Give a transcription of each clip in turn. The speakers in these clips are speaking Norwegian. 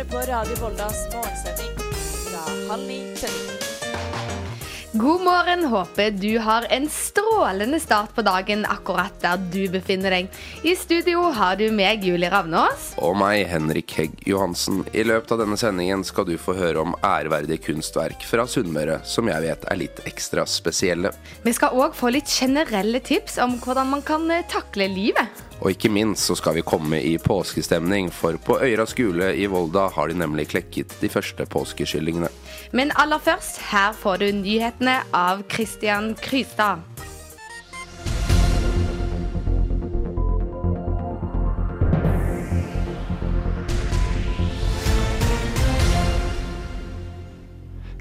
hører på Radio Voldas morgensending fra halv ni til ni. God morgen, håper du har en strålende start på dagen akkurat der du befinner deg. I studio har du meg, Julie Ravnås. Og meg, Henrik Hegg Johansen. I løpet av denne sendingen skal du få høre om ærverdige kunstverk fra Sunnmøre, som jeg vet er litt ekstra spesielle. Vi skal òg få litt generelle tips om hvordan man kan eh, takle livet. Og ikke minst så skal vi komme i påskestemning, for på Øyra skule i Volda har de nemlig klekket de første påskekyllingene. Men aller først, her får du nyhetene av Christian Krystad.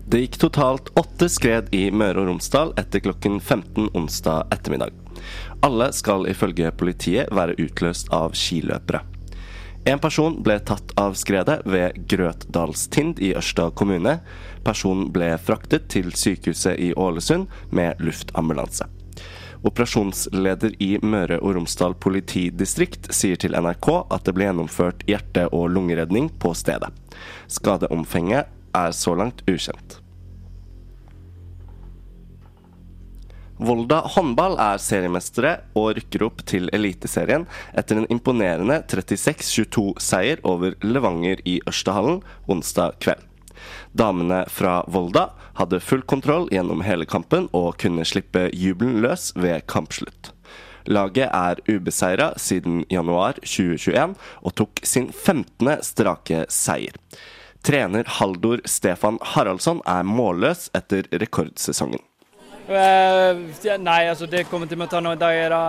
Det gikk totalt åtte skred i Møre og Romsdal etter klokken 15 onsdag ettermiddag. Alle skal ifølge politiet være utløst av skiløpere. En person ble tatt av skredet ved Grøtdalstind i Ørsta kommune. Personen ble fraktet til sykehuset i Ålesund med luftambulanse. Operasjonsleder i Møre og Romsdal politidistrikt sier til NRK at det ble gjennomført hjerte- og lungeredning på stedet. Skadeomfanget er så langt ukjent. Volda håndball er seriemestere og rykker opp til Eliteserien etter en imponerende 36-22-seier over Levanger i Ørstahallen onsdag kveld. Damene fra Volda hadde full kontroll gjennom hele kampen og kunne slippe jubelen løs ved kampslutt. Laget er ubeseira siden januar 2021 og tok sin 15. strake seier. Trener Haldor Stefan Haraldsson er målløs etter rekordsesongen. Uh, nei, altså det kommer til å ta noen dager å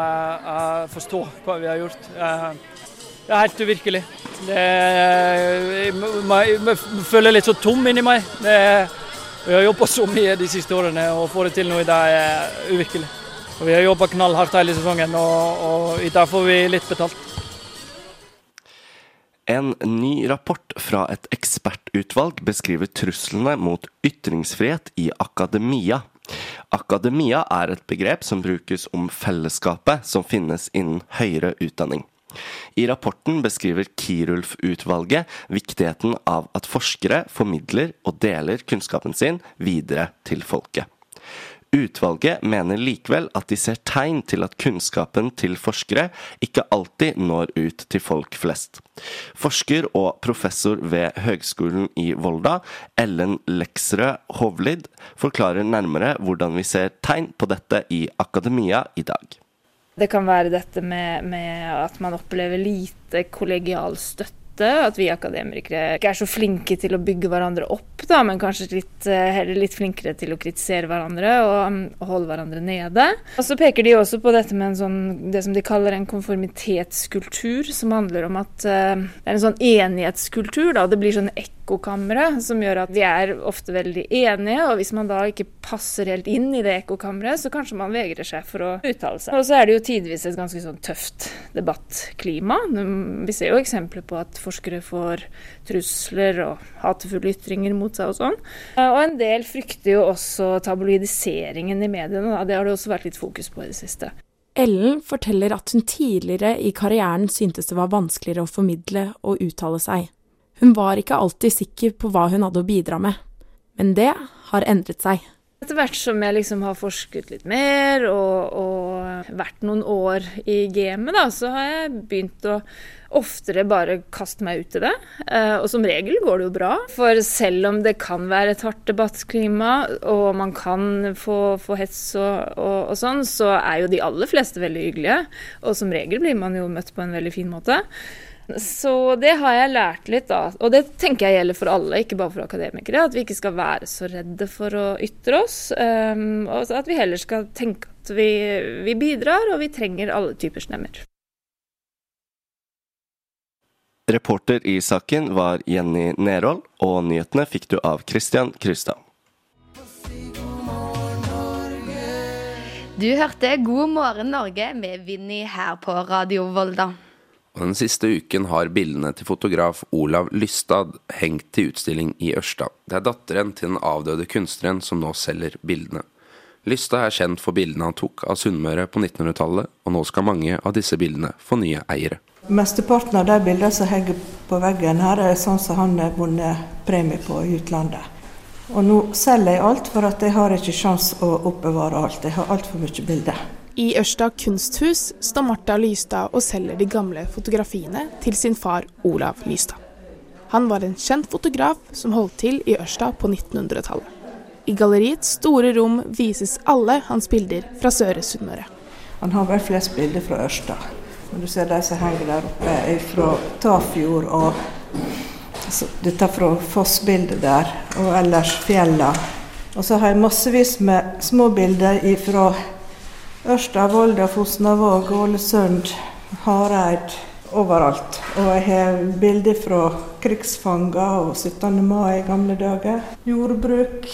uh, forstå hva vi har gjort. Det er helt uvirkelig. Det, jeg, føler litt så tom inni meg. Det, vi har jobba så mye de siste årene, og å få det til nå i dag er uvirkelig. Og vi har jobba knallhardt hele sesongen, og, og i dag får vi litt betalt. En ny rapport fra et ekspertutvalg beskriver truslene mot ytringsfrihet i akademia. Akademia er et begrep som brukes om fellesskapet som finnes innen høyere utdanning. I rapporten beskriver Kirulf-utvalget viktigheten av at forskere formidler og deler kunnskapen sin videre til folket. Utvalget mener likevel at de ser tegn til at kunnskapen til forskere ikke alltid når ut til folk flest. Forsker og professor ved Høgskolen i Volda, Ellen Leksrød Hovlid, forklarer nærmere hvordan vi ser tegn på dette i akademia i dag. Det kan være dette med, med at man opplever lite kollegial støtte at vi akademikere ikke er så flinke til å bygge hverandre opp, da, men kanskje litt, heller litt flinkere til å kritisere hverandre og, og holde hverandre nede. Og Så peker de også på dette med sånn, det som de kaller en konformitetskultur, som handler om at uh, det er en sånn enighetskultur. Da. Det blir sånn ekkokamre som gjør at vi er ofte veldig enige, og hvis man da ikke passer helt inn i det ekkokammeret, så kanskje man vegrer seg for å uttale seg. Og så er det jo tidvis et ganske sånn tøft debattklima. Vi ser jo eksempler på at forskere får trusler og hatefulle ytringer mot seg og sånn. Og en del frykter jo også tabloidiseringen i mediene, da. det har det også vært litt fokus på i det siste. Ellen forteller at hun tidligere i karrieren syntes det var vanskeligere å formidle og uttale seg. Hun var ikke alltid sikker på hva hun hadde å bidra med, men det har endret seg. Etter hvert som jeg liksom har forsket litt mer og, og vært noen år i gamet, da, så har jeg begynt å oftere bare kaste meg ut i det. Og som regel går det jo bra. For selv om det kan være et hardt debattklima, og man kan få, få hets og, og, og, sånn, så er jo de aller fleste veldig hyggelige. Og som regel blir man jo møtt på en veldig fin måte. Så det har jeg lært litt, da. Og det tenker jeg gjelder for alle, ikke bare for akademikere. At vi ikke skal være så redde for å ytre oss. Um, og at vi heller skal tenke at vi, vi bidrar, og vi trenger alle typer stemmer. Reporter i saken var Jenny Nerhold, og nyhetene fikk du av Christian Krystad. Du hørte God morgen Norge med Vinni her på Radio Volda. Og Den siste uken har bildene til fotograf Olav Lystad hengt til utstilling i Ørsta. Det er datteren til den avdøde kunstneren som nå selger bildene. Lystad er kjent for bildene han tok av Sunnmøre på 1900-tallet, og nå skal mange av disse bildene få nye eiere. Mesteparten av de bildene som henger på veggen her, er sånn som han har vunnet premie på i utlandet. Og nå selger jeg alt, for at jeg har ikke sjans å oppbevare alt. Jeg har altfor mye bilder. I Ørsta kunsthus står Marta Lystad og selger de gamle fotografiene til sin far Olav Lystad. Han var en kjent fotograf som holdt til i Ørsta på 1900-tallet. I galleriets store rom vises alle hans bilder fra Søre Sunnmøre. Han har vel flest bilder fra Ørsta. Men du ser de som henger der oppe, fra Tafjord og altså, Dette fra Fossbildet der, og ellers fjella. Og så har jeg massevis med små bilder fra Ørsta, Volda, Fosnavåg, Ålesund, Hareid. Overalt. Og jeg har bilder fra krigsfanger og 17. mai i gamle dager. Jordbruk,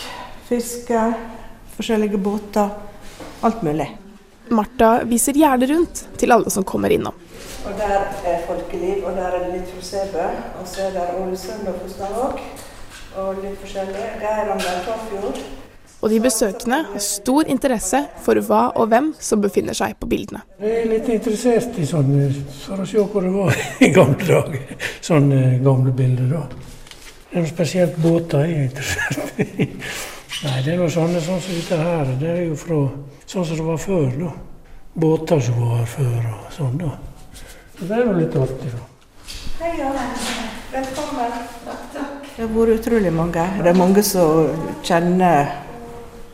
fiske, forskjellige båter. Alt mulig. Marta viser gjerne rundt til alle som kommer innom. Og Der er folkeliv, og der er det litt fra Sæbø. Og så er det Ålesund og Fosnavåg. Og litt forskjellig. Geiranger, Tafjord. Og de besøkende har stor interesse for hva og hvem som befinner seg på bildene. Jeg er litt interessert i sånne, for å se hvor det var i gamle dager. Sånne gamle bilder, da. Det er spesielt båter jeg er interessert i. Nei, det er noe sånne sånn som dette her. Det er jo fra sånn som det var før, da. Båter som var her før og sånn, da. Så det er jo litt artig, da. Hei, Janne. Velkommen. takk. Det har vært utrolig mange. Det er mange som kjenner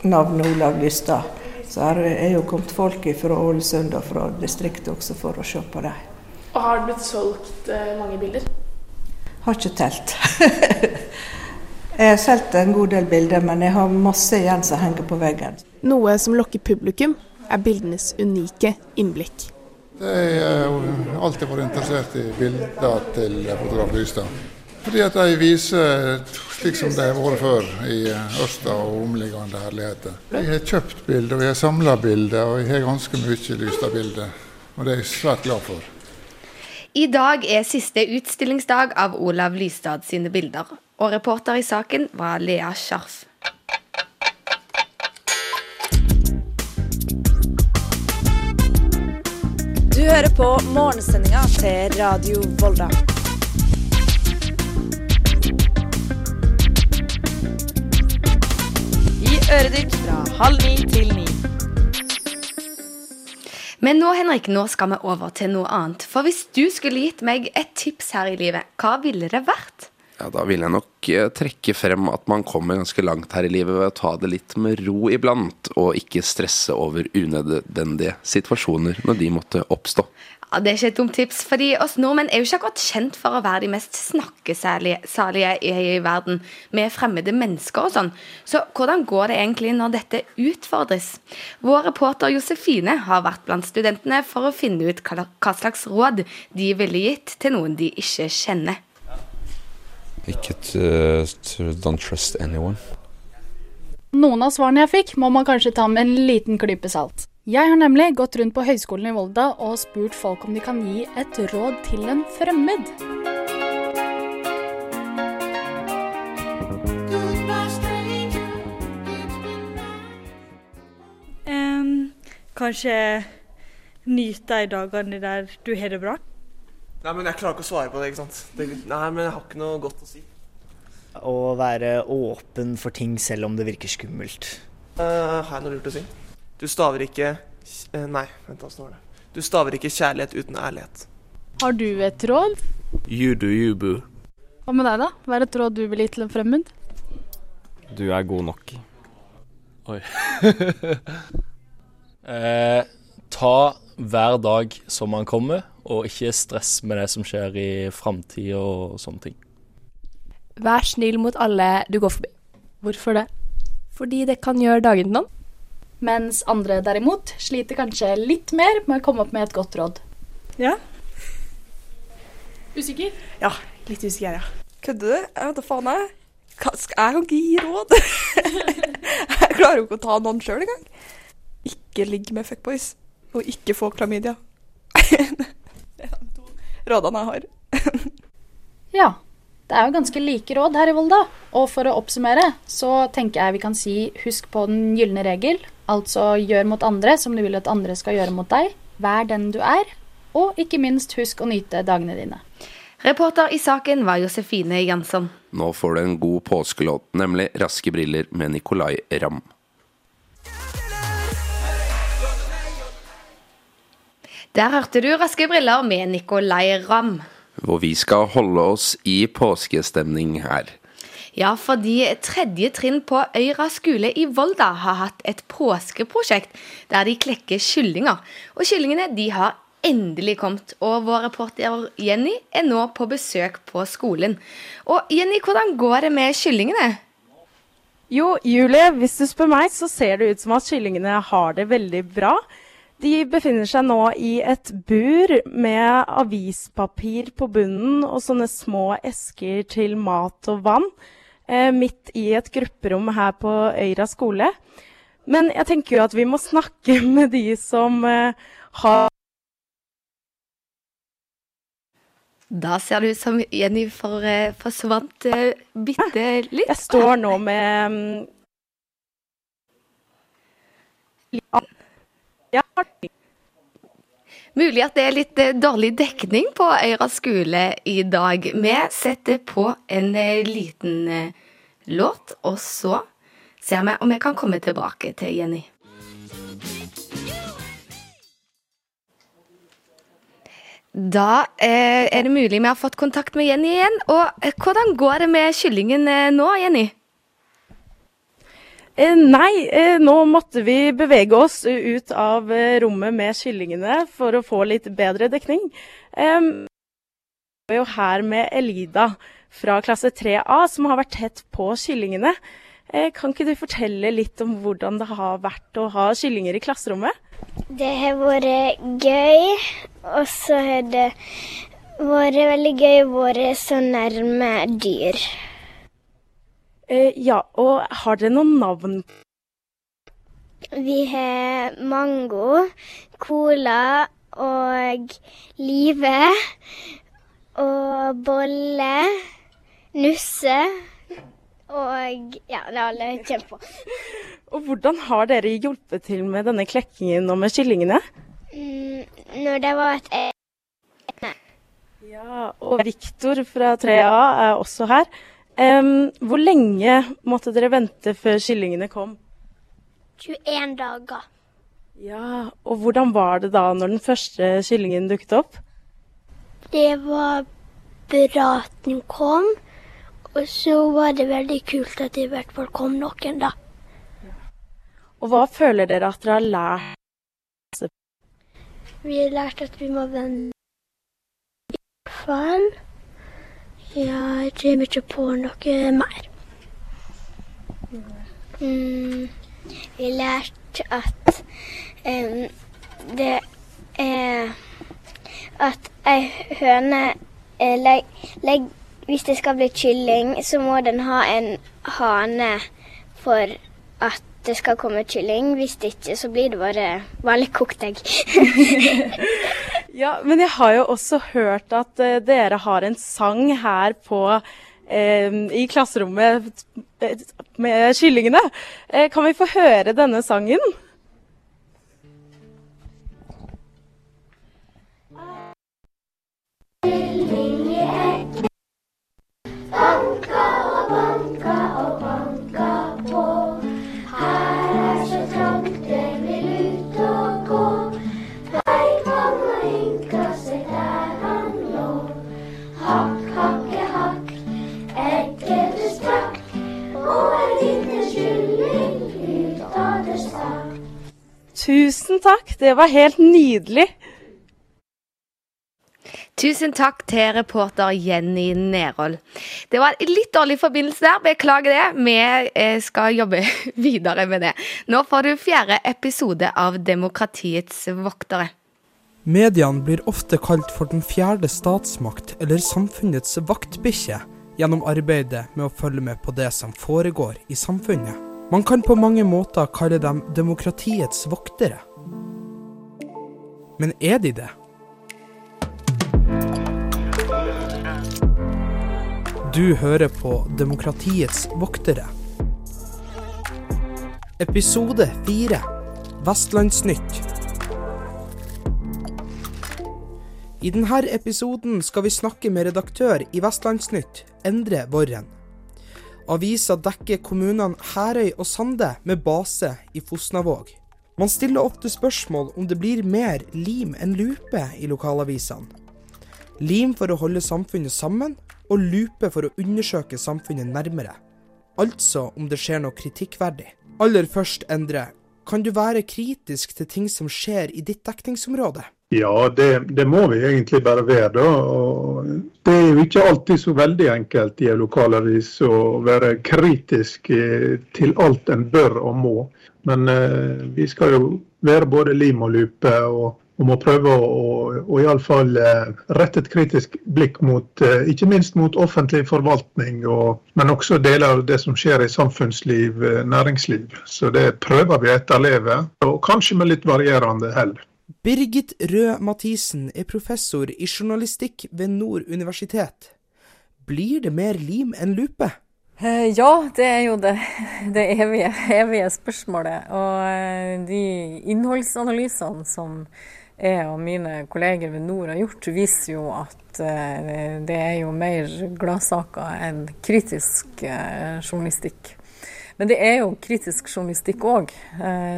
navnet Olav Lystad. Så her er jo kommet folk fra Ålesund og fra distriktet også for å se på dem. Og har det blitt solgt eh, mange bilder? Har ikke telt. jeg har solgt en god del bilder, men jeg har masse igjen som henger på veggen. Noe som lokker publikum, er bildenes unike innblikk. Jeg har alltid vært interessert i bilder til fotograf Lystad. Fordi at de viser slik som det har vært før i Ørsta og omliggende herligheter. Jeg har kjøpt bilder, og jeg har samla bilder, og jeg har ganske mye Lystad-bilder. Og det er jeg svært glad for. I dag er siste utstillingsdag av Olav Lystad sine bilder, og reporter i saken var Lea Scharf. Du hører på morgensendinga til Radio Volda. I fra halv ni til ni. Men nå Henrik, nå skal vi over til noe annet. For hvis du skulle gitt meg et tips her i livet, hva ville det vært? Ja, Da vil jeg nok eh, trekke frem at man kommer ganske langt her i livet ved å ta det litt med ro iblant, og ikke stresse over unødvendige situasjoner når de måtte oppstå. Ja, Det er ikke et dumt tips, fordi oss nordmenn er jo ikke akkurat kjent for å være de mest snakkesalige i, i verden med fremmede mennesker og sånn. Så hvordan går det egentlig når dette utfordres? Vår reporter Josefine har vært blant studentene for å finne ut hva, hva slags råd de ville gitt til noen de ikke kjenner. Ikke uh, don't trust anyone. Noen av svarene jeg fikk, må man kanskje ta med en liten klype salt. Jeg har nemlig gått rundt på Høgskolen i Volda og spurt folk om de kan gi et råd til en fremmed. Um, kanskje nyte de dagene der du har det bra. Nei, men Jeg klarer ikke å svare på det. ikke sant? Det, nei, men jeg har ikke noe godt å si. Å være åpen for ting selv om det virker skummelt. Uh, har jeg noe lurt å si? Du staver ikke eh, Nei, vent, hva står det? Du staver ikke kjærlighet uten ærlighet. Har du et råd? You do you, boo. Hva med deg, da? Hva er et råd du vil gi til en fremmed? Du er god nok. Oi. eh, ta hver dag som man kommer, og ikke stress med det som skjer i framtida og sånne ting. Vær snill mot alle du går forbi. Hvorfor det? Fordi det kan gjøre dagen til noen. Mens andre derimot sliter kanskje litt mer med å komme opp med et godt råd. Ja. Usikker? Ja, litt usikker, ja. Kødder du? Jeg vet da faen, jeg. Hva- skal- Jeg kan ikke gi råd. jeg klarer jo ikke å ta noen sjøl engang. Ikke ligg med fuckboys. Og ikke få klamydia. det er de to rådene jeg har. Ja. Det er jo ganske like råd her i Volda. Og for å oppsummere så tenker jeg vi kan si husk på den gylne regel. Altså gjør mot andre som du vil at andre skal gjøre mot deg. Vær den du er. Og ikke minst, husk å nyte dagene dine. Reporter i saken var Josefine Jansson. Nå får du en god påskelåt, nemlig 'Raske briller' med Nicolay Ramm. Der hørte du Raske briller med Nicolay Ramm. Hvor vi skal holde oss i påskestemning her. Ja, fordi tredje trinn på Øyra skole i Volda har hatt et påskeprosjekt der de klekker kyllinger. Og kyllingene de har endelig kommet, og vår reporter Jenny er nå på besøk på skolen. Og Jenny, hvordan går det med kyllingene? Jo, Julie, hvis du spør meg, så ser det ut som at kyllingene har det veldig bra. De befinner seg nå i et bur med avispapir på bunnen og sånne små esker til mat og vann, midt i et grupperom her på Øyra skole. Men jeg tenker jo at vi må snakke med de som eh, har Da ser det ut som Jenny for, eh, forsvant eh, bitte litt. Jeg står nå med mm, ja. Mulig at det er litt eh, dårlig dekning på Øyra skole i dag. Vi setter på en eh, liten eh, låt, og så ser vi om vi kan komme tilbake til Jenny. Da er det mulig vi har fått kontakt med Jenny igjen. Og hvordan går det med kyllingen nå, Jenny? Eh, nei, eh, nå måtte vi bevege oss ut av eh, rommet med kyllingene for å få litt bedre dekning. Vi er jo her med Elida fra klasse 3A, som har vært tett på kyllingene. Kan ikke du fortelle litt om hvordan det har vært å ha kyllinger i klasserommet? Det har vært gøy, og så har det vært veldig gøy å være så nærme dyr. Eh, ja, og har dere noen navn? Vi har Mango, Cola og Live og Bolle, Nusse og ja, det er alle kommer på. Og hvordan har dere hjulpet til med denne klekkingen og med kyllingene? Mm, når det var et egg Ja, og Viktor fra 3A er også her. Em, hvor lenge måtte dere vente før kyllingene kom? 21 dager. Ja, og hvordan var det da når den første kyllingen dukket opp? Det var bra at den kom, og så var det veldig kult at det i hvert fall kom noen, da. Og hva føler dere at dere har lært? Vi har lært at vi må vende i hvert fall. Ja, jeg kommer ikke på noe mer. Mm, vi lærte at um, det er at ei høne eh, legg, legg, Hvis det skal bli kylling, så må den ha en hane for at det skal komme kylling. Hvis det ikke, så blir det bare vanlig kokt egg. Ja, men jeg har jo også hørt at uh, dere har en sang her på uh, i klasserommet eh, med kyllingene. Uh, kan vi få høre denne sangen? Banka Tusen takk, det var helt nydelig. Tusen takk til reporter Jenny Nerold. Det var en litt dårlig forbindelse der, beklager det. Vi eh, skal jobbe videre med det. Nå får du fjerde episode av Demokratiets voktere. Mediene blir ofte kalt for den fjerde statsmakt eller samfunnets vaktbikkje gjennom arbeidet med å følge med på det som foregår i samfunnet. Man kan på mange måter kalle dem demokratiets voktere. Men er de det? Du hører på Demokratiets voktere. Episode fire Vestlandsnytt. I denne episoden skal vi snakke med redaktør i Vestlandsnytt, Endre Worren. Avisa dekker kommunene Herøy og Sande med base i Fosnavåg. Man stiller ofte spørsmål om det blir mer lim enn lupe i lokalavisene. Lim for å holde samfunnet sammen, og lupe for å undersøke samfunnet nærmere. Altså om det skjer noe kritikkverdig. Aller først, Endre, kan du være kritisk til ting som skjer i ditt dekningsområde? Ja, det, det må vi egentlig bare være. da. Og det er jo ikke alltid så veldig enkelt i en lokalavis å være kritisk eh, til alt en bør og må. Men eh, vi skal jo være både lim og lupe, og, og må prøve å, å iallfall eh, rette et kritisk blikk mot, eh, ikke minst mot offentlig forvaltning, og, men også deler av det som skjer i samfunnsliv, eh, næringsliv. Så det prøver vi å etterleve, og kanskje med litt varierende hell. Birgit Røe Mathisen er professor i journalistikk ved Nord universitet. Blir det mer lim enn lupe? Eh, Ja, det er jo det, det evige, evige spørsmålet. Og eh, de innholdsanalysene som jeg og mine kolleger ved Nord har gjort, viser jo at eh, det er jo mer gladsaker enn kritisk journalistikk. Men det er jo kritisk journalistikk òg,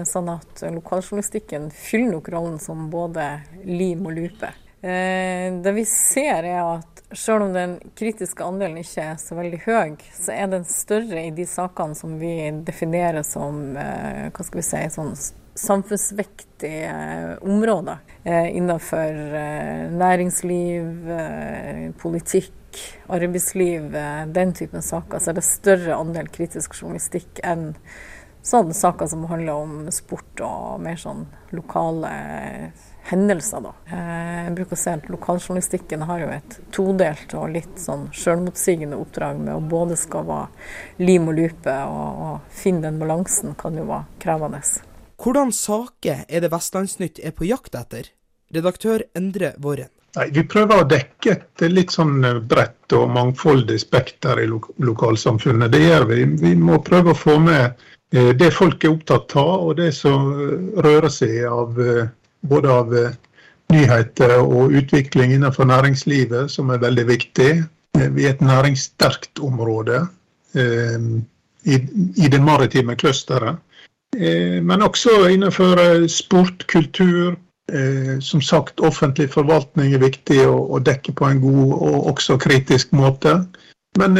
sånn at lokaljournalistikken fyller nok rollen som både lim og lupe. Eh, Det vi ser er at selv om den kritiske andelen ikke er så veldig høy, så er den større i de sakene som vi definerer som eh, hva skal vi si, sånn samfunnsvektige eh, områder eh, innenfor eh, næringsliv, politikk, arbeidsliv, den typen saker, så er det større andel kritisk journalistikk enn sånne saker som handler om sport og mer sånn lokale hendelser. Da. Jeg bruker å si at lokaljournalistikken har jo et todelt og litt sånn selvmotsigende oppdrag med å både skal være lim og lupe, og, og finne den balansen kan jo være krevende. Hvordan saker er det Vestlandsnytt er på jakt etter? Redaktør Endre Våren. Nei, Vi prøver å dekke et litt sånn bredt og mangfoldig spekter i lo lokalsamfunnet. Det gjør vi. Vi må prøve å få med eh, det folk er opptatt av, og det som eh, rører seg av eh, både av eh, nyheter og utvikling innenfor næringslivet, som er veldig viktig. Eh, Vi er et næringssterkt område eh, i det maritime clusteret. Eh, Men også innenfor eh, sport, kultur. Eh, Som sagt, offentlig forvaltning er viktig å, dekke på en god og også kritisk måte. Men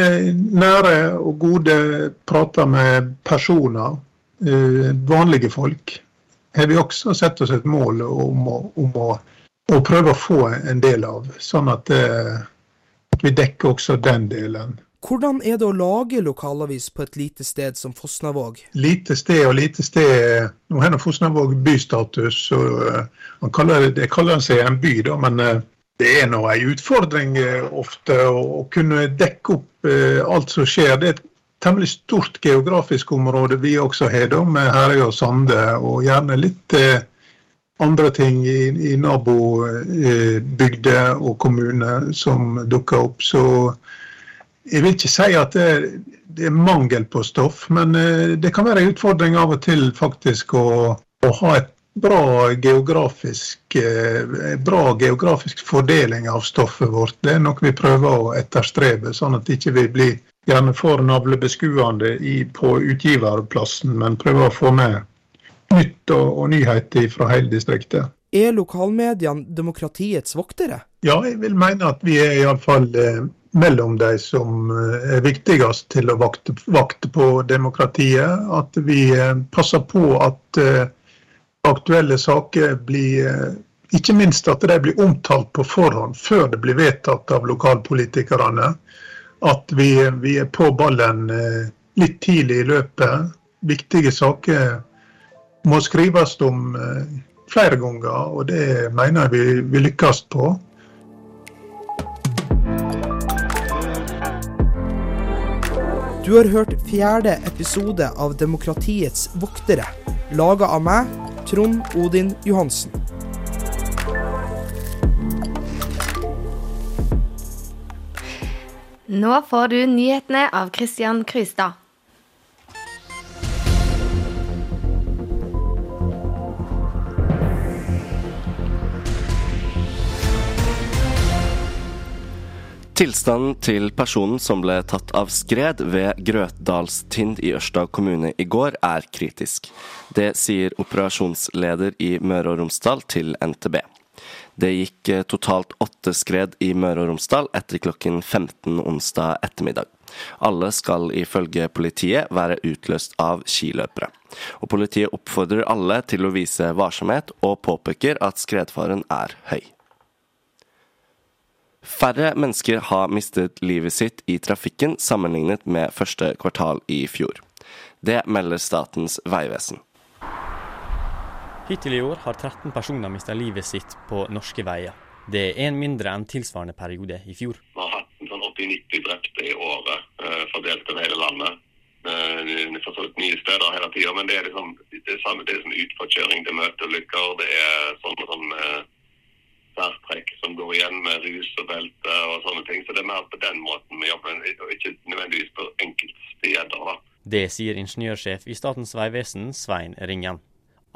nære og gode prater med personer, vanlige folk, har vi også sett oss et mål om å, om å, å prøve å få en del av. Sånn at vi dekker også den delen. Hvordan er det å lage lokalavis på et lite sted som Fosnavåg? Lite sted og lite sted Nå har Fosnavåg bystatus, og eh, kaller det, kaller seg en by, da, men eh, det er nå en utfordring eh, ofte å, kunne dekke opp alt som skjer. Det er et temmelig stort geografisk område vi også har, da, med Herøy og Sande, og gjerne litt andre ting i, i nabobygder og kommuner som dukker opp. Så jeg vil ikke si at det, det er mangel på stoff, men eh, det kan være en utfordring av og til faktisk å, å ha et bra geografisk, eh, bra geografisk fordeling av stoffet vårt. Det er noe vi prøver å etterstrebe, sånn at ikke vi blir gjerne for navlebeskuende i, på utgiverplassen, men prøver å få med nytt og, og nyheter fra hele distriktet. Er lokalmediene demokratiets voktere? Ja, jeg vil mene at vi er iallfall eh, mellom de som eh, er viktigst til å vakte, vakte på demokratiet. At vi eh, passer på at eh, aktuelle saker blir Ikke minst at de blir omtalt på forhånd, før det blir vedtatt av lokalpolitikerne. At vi, vi er på ballen litt tidlig i løpet. Viktige saker må skrives om flere ganger, og det mener jeg vi, vi lykkes på. Du har hørt fjerde episode av Demokratiets voktere, laga av meg, Trond Odin Johansen. Nå får du nyhetene av Christian Krystad. Tilstanden til personen som ble tatt av skred ved Grøtdalstind i Ørsta kommune i går, er kritisk. Det sier operasjonsleder i Møre og Romsdal til NTB. Det gikk eh, totalt åtte skred i Møre og Romsdal etter klokken 15 onsdag ettermiddag. Alle skal ifølge politiet være utløst av skiløpere. Og politiet oppfordrer alle til å vise varsomhet, og påpeker at skredfaren er høy. Færre mennesker har mistet livet sitt i trafikken sammenlignet med første kvartal i fjor. Det melder Statens vegvesen. Hittil i år har 13 personer mista livet sitt på norske veier. Det er én mindre enn tilsvarende periode i fjor. Vi har hatt en sånn 80-90 drepte i året, eh, fordelt over hele landet. Vi For så vidt nye steder hele tida, men det er liksom det samme, det er som utforkjøring, det er møteulykker, det er sånn som går igjen med rus og belte og sånne ting. Så det er mer på den måten vi jobber, og ikke nødvendigvis på enkeltsteder. da. Det sier ingeniørsjef i Statens vegvesen, Svein Ringen.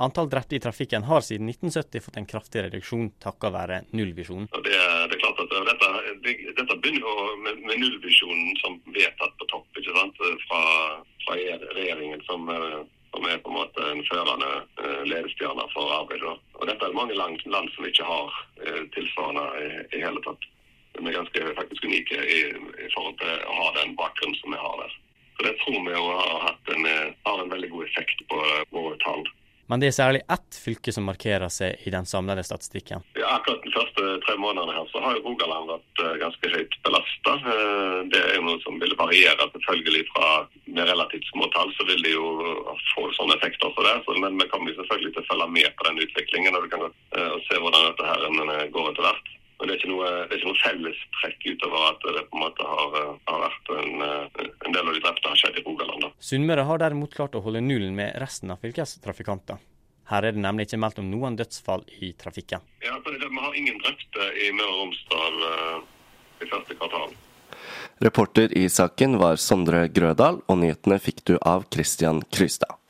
Antall drepte i trafikken har siden 1970 fått en kraftig reduksjon takket være nullvisjonen. Det, det er klart at dette, det, dette begynner med, med nullvisjonen som vedtatt på topp ikke sant? Fra, fra regjeringen, som, eh, som er på en måte en førende eh, ledestjerne for arbeidet. Og dette er mange land, land som ikke har eh, tilsvarende i, i hele tatt. Vi er ganske faktisk unike i, i forhold til å ha den bakgrunnen som vi har der. Så det tror vi har, hatt en, eh, har en veldig god effekt på eh, våre tall. Men det er særlig ett fylke som markerer seg i den samlede statistikken. Ja, akkurat de første tre månedene her så har jo Rogaland vært eh, ganske høyt belasta. Det er jo noe som vil variere selvfølgelig fra med relativt små tall, så vil de jo få sånne effekter for det. Men vi kommer selvfølgelig til å følge med på den utviklingen og, kan, eh, og se hvordan dette her eh, går etter hvert. Men det er ikke noe, det er ikke noe fellestrekk utover at det på en måte har, eh, har vært en, eh, en del av de drepte har skjedd i Rogaland. Sunnmøre har derimot klart å holde nullen med resten av fylkestrafikanter. Her er det nemlig ikke meldt om noen dødsfall i trafikken. Ja, for det, Vi har ingen drepte i Møre og Romsdal eh, i første kvartal. Reporter i saken var Sondre Grødal, og nyhetene fikk du av Christian Krystad.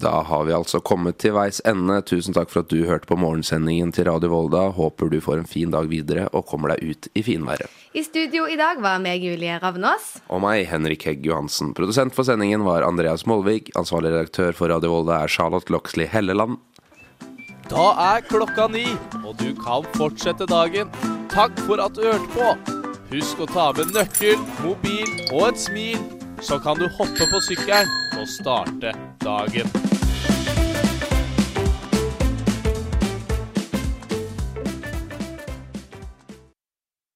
Da har vi altså kommet til veis ende. Tusen takk for at du hørte på morgensendingen til Radio Volda. Håper du får en fin dag videre og kommer deg ut i finværet. I studio i dag var meg, Julie Ravnås. Og meg, Henrik Hegg Johansen. Produsent for sendingen var Andreas Molvig. Ansvarlig redaktør for Radio Volda er Charlotte Loxley Helleland. Da er klokka ni, og du kan fortsette dagen. Takk for at du hørte på. Husk å ta med nøkkel, mobil og et smil, så kan du hoppe på sykkelen og starte dagen.